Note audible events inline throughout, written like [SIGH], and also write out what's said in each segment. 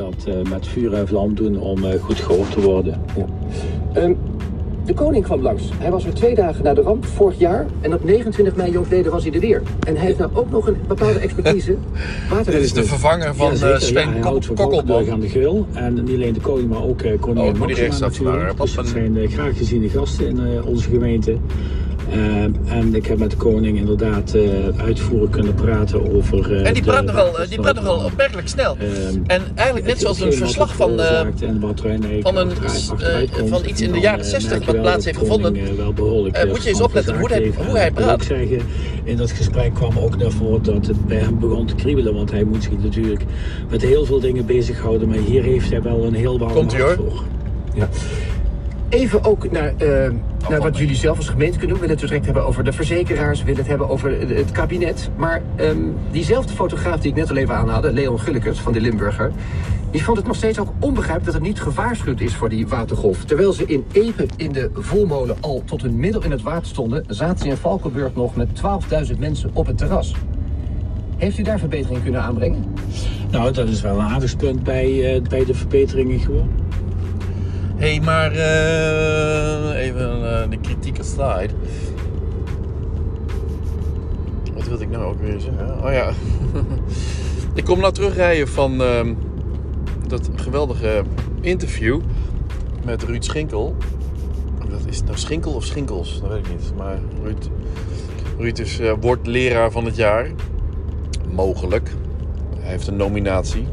dat eh, met vuur en vlam doen om eh, goed gehoord te worden. Ehm, de koning kwam langs. Hij was er twee dagen na de ramp, vorig jaar. En op 29 mei jongstleden was hij er weer. En hij heeft nou ook nog een bepaalde [LAUGHS] expertise. Dit is de vervanger van eh, Sven ja, Kokkelman. Kokkelberg aan de grill. En niet alleen de koning, maar ook eh, koningin Oh, Maxima natuurlijk. Dus een- zijn eh, graag geziene gasten in eh, onze gemeente. Eh, en ik heb met de koning inderdaad eh, uitvoerig kunnen praten over... eh, En die de praat nogal, eh, die praat nogal opmerkelijk snel. Ehm, En eigenlijk net zoals een verslag er van, van een, van iets in de jaren eh, 60 merk je wat plaats heeft gevonden. moet je eens opletten hoe hij- hoe hij praat. zeggen, in dat gesprek kwam ook naar voren dat het bij hem begon te kriebelen. Want hij moet zich natuurlijk met heel veel dingen bezighouden. Maar hier heeft hij wel een heel warm hart hoor. voor. Ja. Even ook naar, eh, naar wat jullie zelf als gemeente kunnen doen. We willen het direct hebben over de verzekeraars, we willen het hebben over het- het kabinet. Maar ehm, diezelfde fotograaf die ik net al even aanhaalde, Leon Gullekes van de Limburger, die vond het nog steeds ook onbegrijpelijk dat er niet gewaarschuwd is voor die watergolf. Terwijl ze in Epe in de Volmolen al tot hun middel in het water stonden, zaten ze in Valkenburg nog met 12.000 mensen op het terras. Heeft u daar verbetering kunnen aanbrengen? Nou, dat is wel een aardigspunt bij, eh, bij de verbeteringen gewoon. Hé, hey, maar eh, even eh, de kritiek aside. Wat wilde ik nou ook weer zeggen? Oh ja. [LAUGHS] ik kom nou terugrijden van ehm, dat geweldige interview met Ruud Schinkel. Dat is het nou Schinkel of Schinkels? Dat weet ik niet. Maar Ruud, Ruud is, eh, wordt leraar van het jaar. Mogelijk. Hij heeft een nominatie.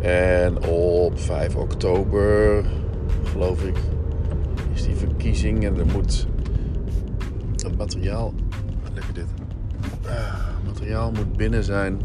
En op 5 oktober, geloof ik, is die verkiezing. En er moet het materiaal. Lekker dit. Ah, Het materiaal moet binnen zijn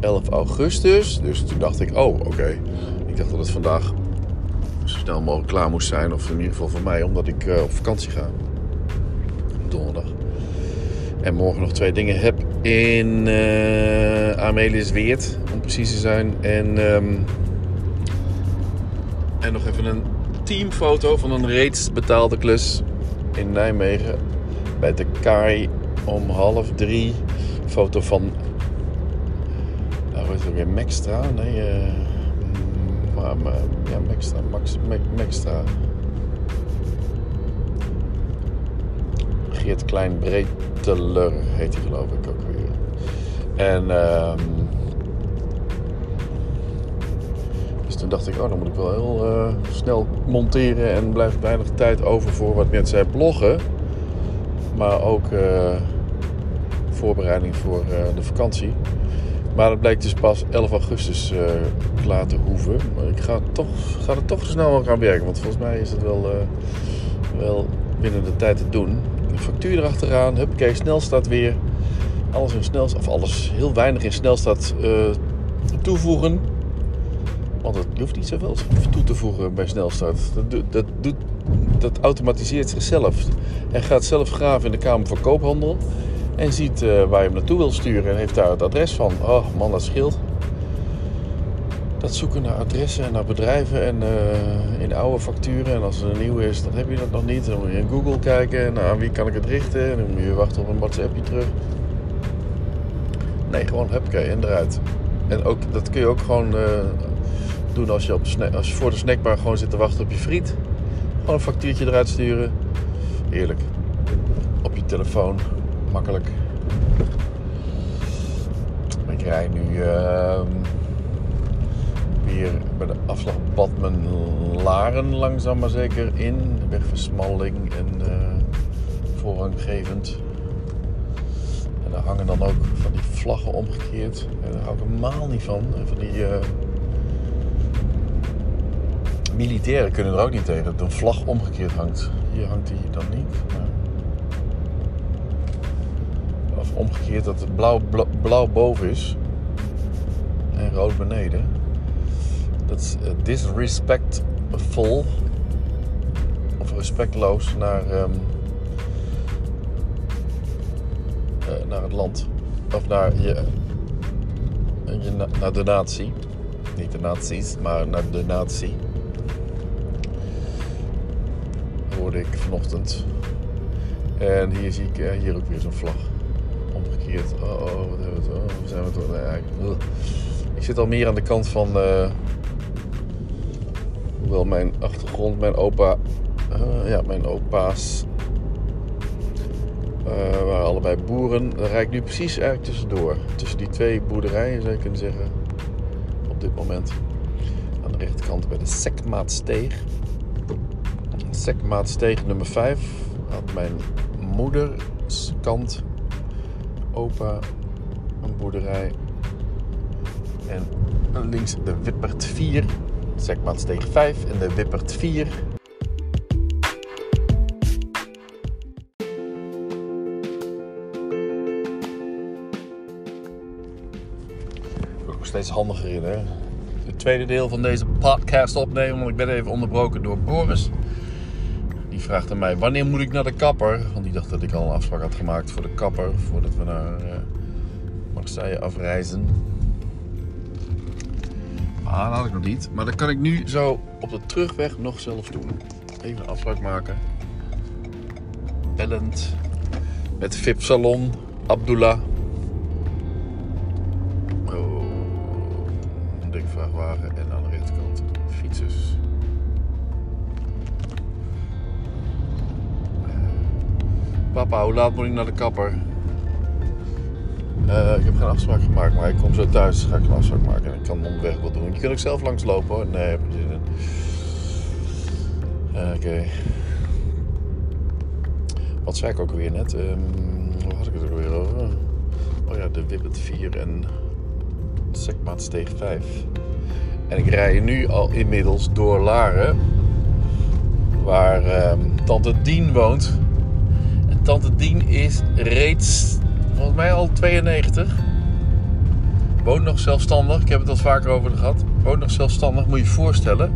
11 augustus. Dus toen dacht ik, oh oké. Ik dacht dat het vandaag zo snel mogelijk klaar moest zijn. Of in ieder geval voor mij, omdat ik eh, op vakantie ga. Donderdag. En morgen nog twee dingen heb in eh Amelisweert, om precies zijn. En, ehm, en nog even een teamfoto van een reeds betaalde klus in Nijmegen. Bij de Kai om half drie. Foto van. Nou, hoe heet het weer? Maxtra? Nee, eh. maar, ja, Maxtra. Max, Max, Maxtra. Geert Klein Breteler heet hij geloof ik ook weer. En ehm, dus toen dacht ik, oh dan moet ik wel heel eh, snel monteren en blijft weinig tijd over voor wat mensen bloggen. Maar ook eh, voorbereiding voor eh, de vakantie. Maar dat blijkt dus pas 11 augustus klaar te hoeven. Maar ik ga, toch, ga er toch snel aan gaan werken. Want volgens mij is het wel, wel binnen de tijd te doen. De factuur erachteraan. Huppakee, snelstart weer. Alles in snelstart. Of alles heel weinig in snelstart eh, toevoegen. Want het, hoeft niet zoveel toe te voegen bij snelstart. Dat, dat, doet, dat automatiseert zichzelf. En gaat zelf graven in de Kamer van Koophandel. En ziet eh, waar je hem naartoe wil sturen. En heeft daar het adres van. Oh man, dat scheelt. Dat zoeken naar adressen en naar bedrijven en eh, in oude facturen. En als er een nieuwe is, dan heb je dat nog niet. Dan moet je in Google kijken. Nou, aan wie kan ik het richten? En dan moet je wachten op een WhatsAppje terug. Nee, gewoon huppakee en eruit. En ook, dat kun je ook gewoon eh, doen als je, op als je voor de snackbar gewoon zit te wachten op je friet. Gewoon een factuurtje eruit sturen. Heerlijk. Op je telefoon. Makkelijk. Ik rij nu ehm, weer bij de afslag Badmen Laren langzaam maar zeker in. De weg versmalling en eh, voorranggevend. En daar hangen dan ook van die vlaggen omgekeerd. En daar hou ik helemaal niet van. Van die eh, militairen kunnen er ook niet tegen dat een vlag omgekeerd hangt. Hier hangt die dan niet. Of omgekeerd dat het blauw, blauw, boven is en rood beneden. Dat is eh, disrespectful of respectloos naar, ehm, eh, naar het land of naar, je, je, na- naar de natie. Niet de nazi's, maar naar de natie. Ik vanochtend. En hier zie ik eh, hier ook weer zo'n vlag omgekeerd. Oh, oh, wat hebben we? Oh, zijn we toch? Eigenlijk-. Ik zit al meer aan de kant van. eh, hoewel mijn achtergrond, mijn opa. eh, ja, mijn opa's. eh, waren allebei boeren. Daar rijd ik nu precies eigenlijk tussendoor. Tussen die twee boerderijen zou je kunnen zeggen. Op dit moment. Aan de rechterkant bij de Sekmaatsteeg. Sekmaatsteeg nummer 5. Had mijn moeders kant opa een boerderij. En links de Wippert 4. Sekmaatsteeg 5 en de Wippert 4. Ook steeds handiger in, hè? Het tweede deel van deze podcast opnemen, want ik ben even onderbroken door Boris. Aan mij, wanneer moet ik naar de kapper? Want die dacht dat ik al een afspraak had gemaakt voor de kapper, voordat we naar eh, Marseille afreizen. Maar dat had ik nog niet. Maar dat kan ik nu zo op de terugweg nog zelf doen. Even een afspraak maken. Bellend. Met VIP Salon. Abdullah. Oh. Een dikke vrachtwagen. En aan de rechterkant fietsers. Papa, hoe laat moet ik naar de kapper? Eh, ik heb geen afspraak gemaakt, maar ik kom zo thuis. Ga ik een afspraak maken en ik kan onderweg wat doen. Je kunt ook zelf langslopen hoor. Nee, heb je. Eh, Oké. Wat zei ik ook weer net? Waar had ik het ook weer over? Oh ja, de Wippet 4 en Sekmaatsteeg 5. En ik rij nu al inmiddels door Laren, waar ehm, Tante Dien woont. Tante Dien is reeds volgens mij al 92. Woont nog zelfstandig. Ik heb het al vaker over gehad. Woont nog zelfstandig, moet je je voorstellen.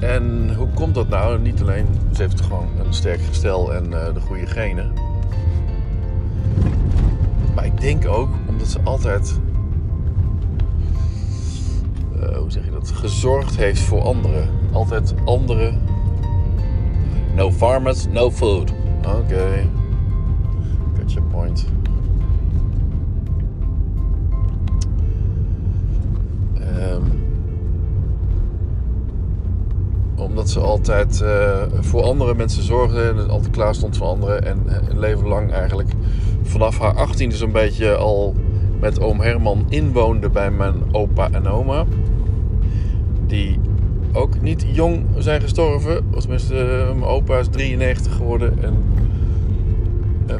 En hoe komt dat nou? Niet alleen, ze heeft gewoon een sterk gestel en eh, de goede genen. Maar ik denk ook omdat ze altijd, eh, hoe zeg je dat, gezorgd heeft voor anderen. Altijd anderen. No farmers, no food. Oké. Got your point. Ehm, omdat ze altijd eh, voor andere mensen zorgde en altijd klaar stond voor anderen. En eh, een leven lang eigenlijk vanaf haar 18e zo'n beetje al met oom Herman inwoonde bij mijn opa en oma. Die ook niet jong zijn gestorven. Of tenminste, eh, mijn opa is 93 geworden en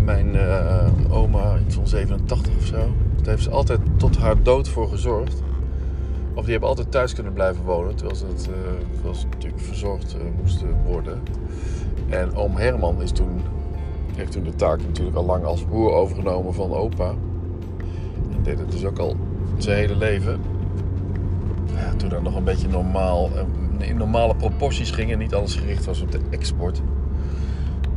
mijn eh, oma, iets van 87 of zo. Daar heeft ze altijd tot haar dood voor gezorgd. Of die hebben altijd thuis kunnen blijven wonen. Terwijl ze, eh, natuurlijk verzorgd eh, moesten worden. En oom Herman is toen, heeft toen de taak natuurlijk al lang als boer overgenomen van opa. En deed het dus ook al zijn hele leven. Toen dat nog een beetje normaal, eh, in normale proporties ging en niet alles gericht was op de export.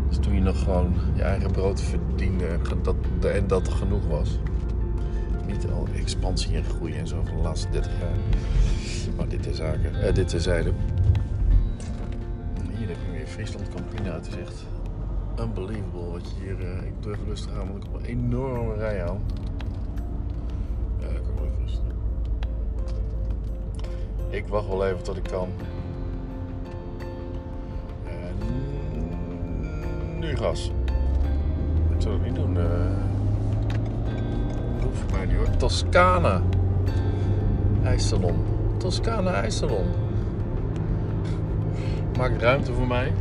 Dus toen je nog gewoon je eigen brood verdiende en dat, en dat er genoeg was. Niet al expansie en groei en zo van de laatste 30 jaar. Maar dit is zaken, eh, dit terzijde. Hier heb je weer Friesland Campina uitzicht. Unbelievable wat je hier. eh, ik even rustig aan, want ik kom een enorme rij aan. Ik wacht wel even tot ik kan. En nu gas. Ik zou het niet doen. Dat hoeft voor mij niet hoor. Toscana. IJssalon. Toscana IJssalon. Maak ruimte voor mij.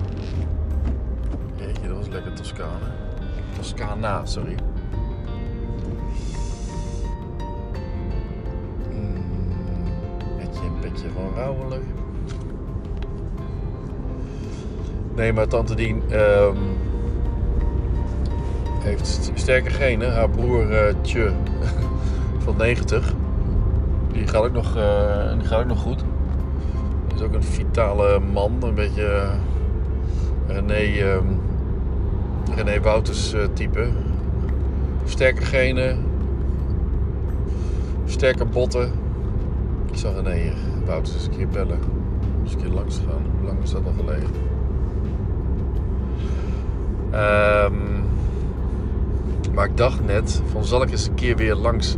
Jeetje, dat was lekker Toscana. Toscana, sorry. Rouwelijk. Nee, maar tante Dien ehm, heeft st- sterke genen. Haar broertje [LAUGHS] van 90, die gaat ook nog, eh, die gaat ook nog goed. Is ook een vitale man, een beetje eh, René, ehm, René Wouters eh, type. Sterke genen, sterke botten. Ik zag René Wouters eens een keer bellen. Eens een keer langs gaan. Hoe lang is dat al geleden? Ehm, maar ik dacht net van zal ik eens een keer weer langs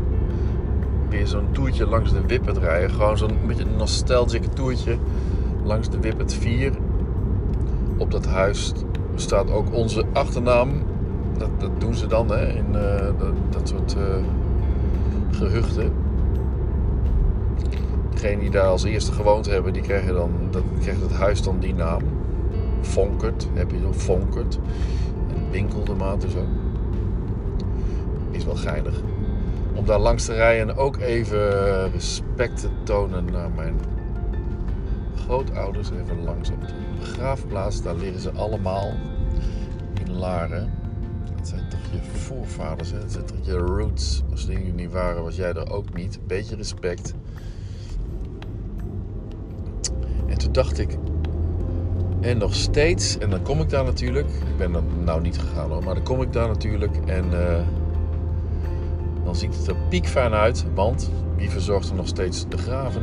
weer zo'n toertje langs de Wippet rijden. Gewoon zo'n beetje een nostalgische toertje langs de Wippet 4. Op dat huis staat ook onze achternaam. Dat, dat doen ze dan hè, in dat, dat, soort uh, gehuchten. Degenen die daar als eerste gewoond hebben, die krijgen dan dat, het huis dan die naam. Vonkert heb je zo, Vonkert. En Winkeldermaat en zo. Is wel geinig. Om daar langs te rijden en ook even respect te tonen naar mijn grootouders. Even langs op de begraafplaats. Daar liggen ze allemaal in Laren. Dat zijn toch je voorvaders, hè? dat zijn toch je roots. Als dingen niet waren, was jij er ook niet. Beetje respect. En toen dacht ik, en nog steeds, en dan kom ik daar natuurlijk. Ik ben er nou niet gegaan hoor, maar dan kom ik daar natuurlijk. En uh, dan ziet het er piekfijn uit. Want wie verzorgt er nog steeds de graven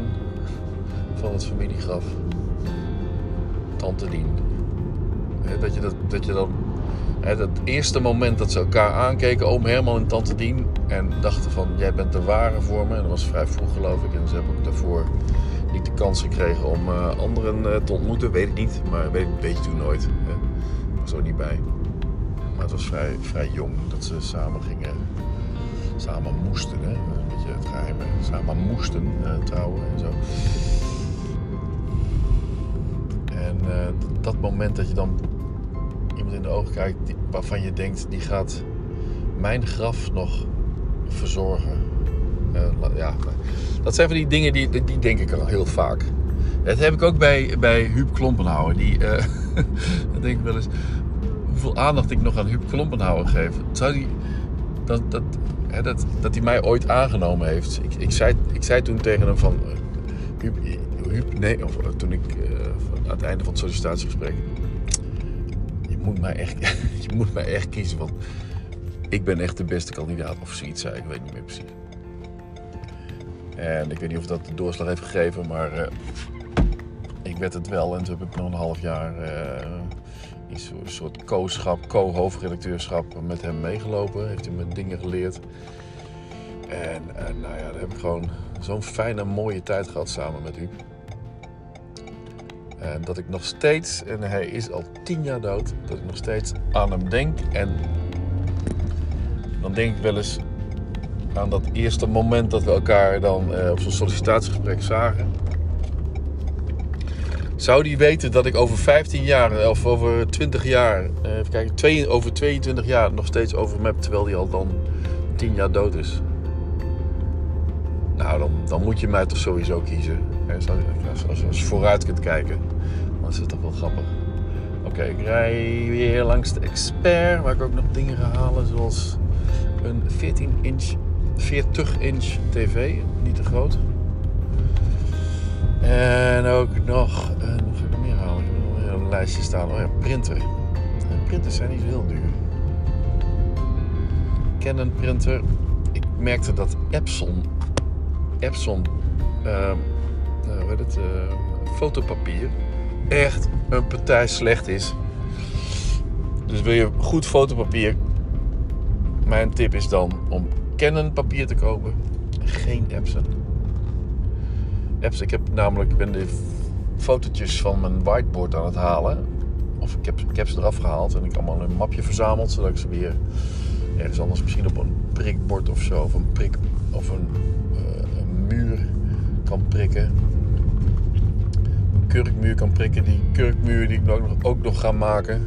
van het familiegraf? Tante Dien. Dat je, dat, dat je dan. Het eerste moment dat ze elkaar aankeken, oom Herman en tante Dien. En dachten van, jij bent de ware voor me. En dat was vrij vroeg geloof ik. En ze hebben ook daarvoor kans gekregen om uh, anderen uh, te ontmoeten. Weet ik niet, maar weet, weet je toen nooit. Hè. Was er niet bij. Maar het was vrij, vrij jong dat ze samen gingen. Samen moesten, hè. Dat is een beetje het geheim. Samen moesten uh, trouwen en zo. En dat moment dat je dan iemand in de ogen kijkt waarvan je denkt, die gaat mijn graf nog verzorgen. Ja, dat zijn van die dingen die, die denk ik al heel vaak. Dat heb ik ook bij, bij Huub Klompenhouwer. Die, [LAUGHS] uh, dan denk ik wel eens, hoeveel aandacht ik nog aan Huub Klompenhouwer geef. Zou die, dat, dat, hè, dat, dat hij mij ooit aangenomen heeft. Ik, ik, zei, ik zei toen tegen hem van... Uh, Huub, Huub, nee, of toen ik aan het einde van het sollicitatiegesprek... Je moet mij echt, [LAUGHS] je moet mij echt kiezen, want ik ben echt de beste kandidaat. Of zoiets zei ik, weet niet meer precies. En ik weet niet of dat de doorslag heeft gegeven, maar uh, ik werd het wel. En toen heb ik nog een half jaar uh, in een soort co-schap, co-hoofdredacteurschap met hem meegelopen. Heeft hij me dingen geleerd. En uh, nou ja, daar heb ik gewoon zo'n fijne, mooie tijd gehad samen met u. En dat ik nog steeds, en hij is al tien jaar dood, dat ik nog steeds aan hem denk. En dan denk ik wel eens, aan dat eerste moment dat we elkaar dan uh, op zo'n sollicitatiegesprek zagen. Zou die weten dat ik over 15 jaar of over 20 jaar, uh, even kijken, twee, over 22 jaar nog steeds over heb, terwijl hij al dan 10 jaar dood is? Nou, dan, dan moet je mij toch sowieso kiezen. Als, als, als je vooruit kunt kijken, dan is het toch wel grappig. Oké, ik rij weer langs de expert, waar ik ook nog dingen ga halen, zoals een 14 inch 40 inch tv, niet te groot. En ook nog, uh, nog even meer halen. Ik heb een lijstje staan. Oh ja, printer. Printers zijn niet heel duur. Canon printer. Ik merkte dat Epson, Epson, uh, uh, het, fotopapier echt een partij slecht is. Dus wil je goed fotopapier? Mijn tip is dan om Canon papier te kopen. Geen Epson. Epson, ik heb namelijk, ben de fotootjes van mijn whiteboard aan het halen. Of ik heb, ik ze eraf gehaald en ik heb allemaal in een mapje verzameld. Zodat ik ze weer ergens anders misschien op een prikbord of zo. Of een prik of een, uh, een muur kan prikken. Een kurkmuur kan prikken. Die kurkmuur die ik ook nog, ook nog ga maken.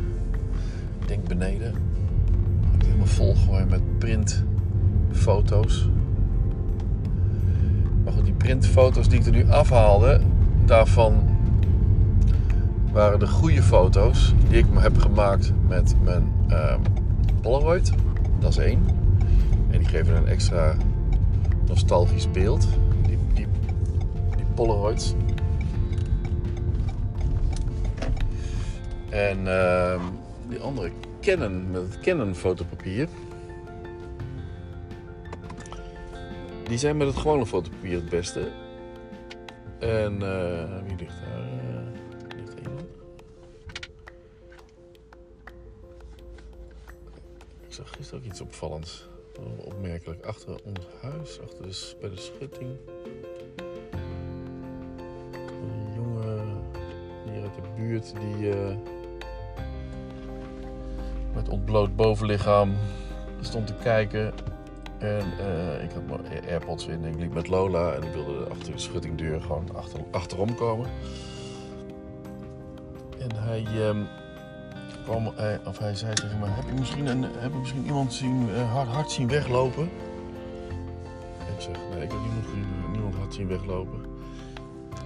Ik denk beneden. Helemaal vol gooien met print foto's. Maar goed, die printfoto's die ik er nu afhaalde, daarvan waren de goede foto's die ik heb gemaakt met mijn uh, Polaroid. Dat is één. En die geven een extra nostalgisch beeld. Die, die, die Polaroids. En uh, die andere Canon met het Canon fotopapier. Die zijn met het gewone fotopapier het beste. En uh, wie ligt daar? Uh, ligt? Ik zag gisteren ook iets opvallends. Opmerkelijk. Achter ons huis, achter de, bij de schutting. Een jongen hier uit de buurt die uh, met ontbloot bovenlichaam stond te kijken. En uh, ik had mijn AirPods in en ik liep met Lola en ik wilde achter de schuttingdeur gewoon achter, achterom komen. En hij, um, kwam, of hij zei tegen me: Heb je misschien, een, heb je misschien iemand zien, uh, hard, hard zien weglopen? En ik zeg: Nee, ik heb niemand, niemand hard zien weglopen.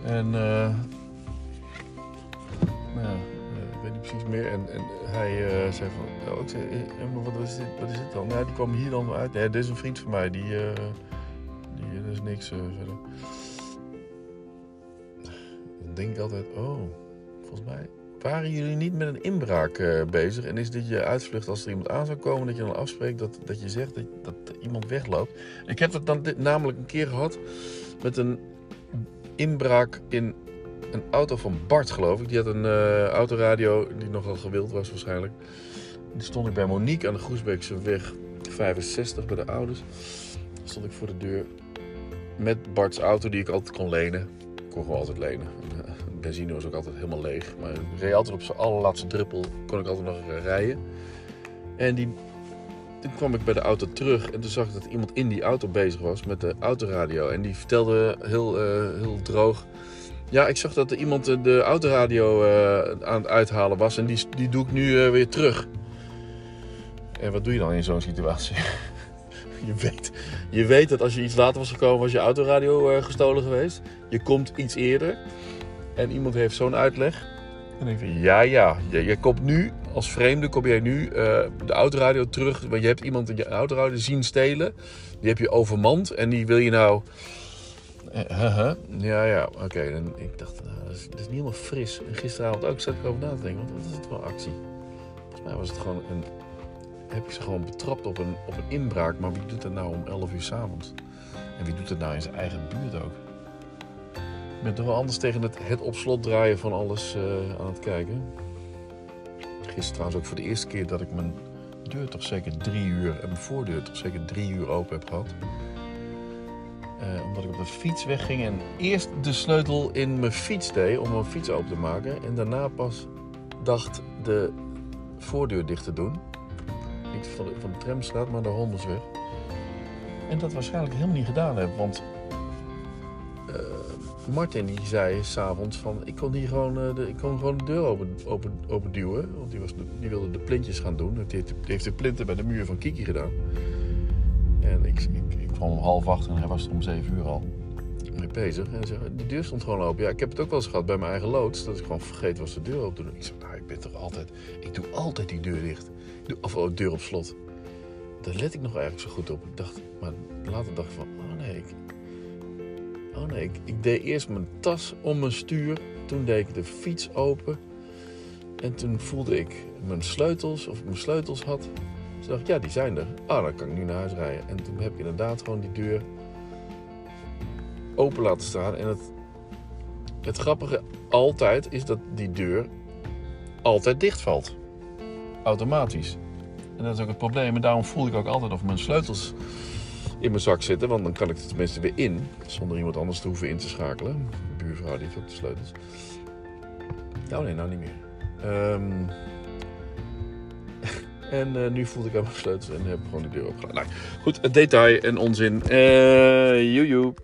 En uh, nou ja, precies meer. En, en hij zei van: oh, ik zei, wat, is dit, wat is dit dan? Nou, die kwam hier dan uit. Nee, dit is een vriend van mij, die, die er is niks verder. Dan denk ik altijd: Oh, volgens mij waren jullie niet met een inbraak uh, bezig? En is dit je uitvlucht als er iemand aan zou komen, dat je dan afspreekt dat, dat je zegt dat, dat iemand wegloopt? Ik heb het dan namelijk een keer gehad met een inbraak in een auto van Bart, geloof ik. Die had een uh, autoradio die nogal gewild was waarschijnlijk. Die stond ik bij Monique aan de Groesbeekse weg 65 bij de ouders. stond ik voor de deur met Bart's auto die ik altijd kon lenen. Ik kon gewoon altijd lenen [LAUGHS] benzine was ook altijd helemaal leeg. Maar ik reed altijd op zijn allerlaatste druppel, kon ik altijd nog rijden. En die, toen kwam ik bij de auto terug en toen zag ik dat iemand in die auto bezig was met de autoradio. En die vertelde heel, uh, heel droog... Ja, ik zag dat er iemand de autoradio uh, aan het uithalen was en die, die doe ik nu uh, weer terug. En wat doe je dan in zo'n situatie? [LAUGHS] je, weet, je weet dat als je iets later was gekomen, was je autoradio gestolen geweest. Je komt iets eerder en iemand heeft zo'n uitleg. En ik denk ja, ja, je, komt nu, als vreemde, kom jij nu de autoradio terug. Want je hebt iemand je autoradio zien stelen. Die heb je overmand en die wil je nou... Uh, ja, ja, oké. Ik dacht, nou, dat, is, niet helemaal fris. En gisteravond ook zat ik over na te denken, want wat is het voor actie? Volgens mij was het gewoon een... Heb ik ze gewoon betrapt op een, op een inbraak. Maar wie doet dat nou om 11 uur s'avonds? En wie doet dat nou in zijn eigen buurt ook? Ik ben toch wel anders tegen het, het op slot draaien van alles uh, aan het kijken. Gisteren trouwens ook voor de eerste keer dat ik mijn deur toch zeker drie uur en mijn voordeur toch zeker drie uur open heb gehad. Uh, omdat ik op de fiets wegging en eerst de sleutel in mijn fiets deed om mijn fiets open te maken. En daarna pas dacht de voordeur dicht te doen. Niet van de, van de maar de Hondersweg. En dat waarschijnlijk helemaal niet gedaan heb, want Martin die zei s'avonds van ik kon hier gewoon, uh, de, ik kon gewoon de deur open, open, open duwen. Want die, was die wilde de plintjes gaan doen. Die heeft, heeft de plinten bij de muur van Kiki gedaan. En ik kwam om half acht en hij was er om zeven uur al mee bezig. En zei, de deur stond gewoon open. Ja, ik heb het ook wel eens gehad bij mijn eigen loods. Dat ik gewoon vergeten was de deur open te doen. Ik zei, nou ik ben toch altijd, ik doe altijd die deur dicht. Doe, of oh, deur op slot. Daar let ik nog eigenlijk zo goed op. Ik dacht, maar later dacht ik van, oh nee, ik, Oh nee, ik, ik, deed eerst mijn tas om mijn stuur. Toen deed ik de fiets open. En toen voelde ik mijn sleutels, of ik mijn sleutels had. Toen dacht ja, die zijn er. Ah, dan kan ik nu naar huis rijden. En toen heb ik inderdaad gewoon die deur open laten staan. En het, het grappige altijd is dat die deur altijd dichtvalt. Automatisch. En dat is ook het probleem. En daarom voel ik ook altijd of mijn sleutels in mijn zak zitten. Want dan kan ik er tenminste weer in. Zonder iemand anders te hoeven in te schakelen. Buurvrouw die heeft ook de sleutels. Nou nee, nou niet meer. Um, en uh, nu voelde ik aan mijn en heb gewoon de deur opgelaten. Nou, goed, detail en onzin. Uh, joejoe.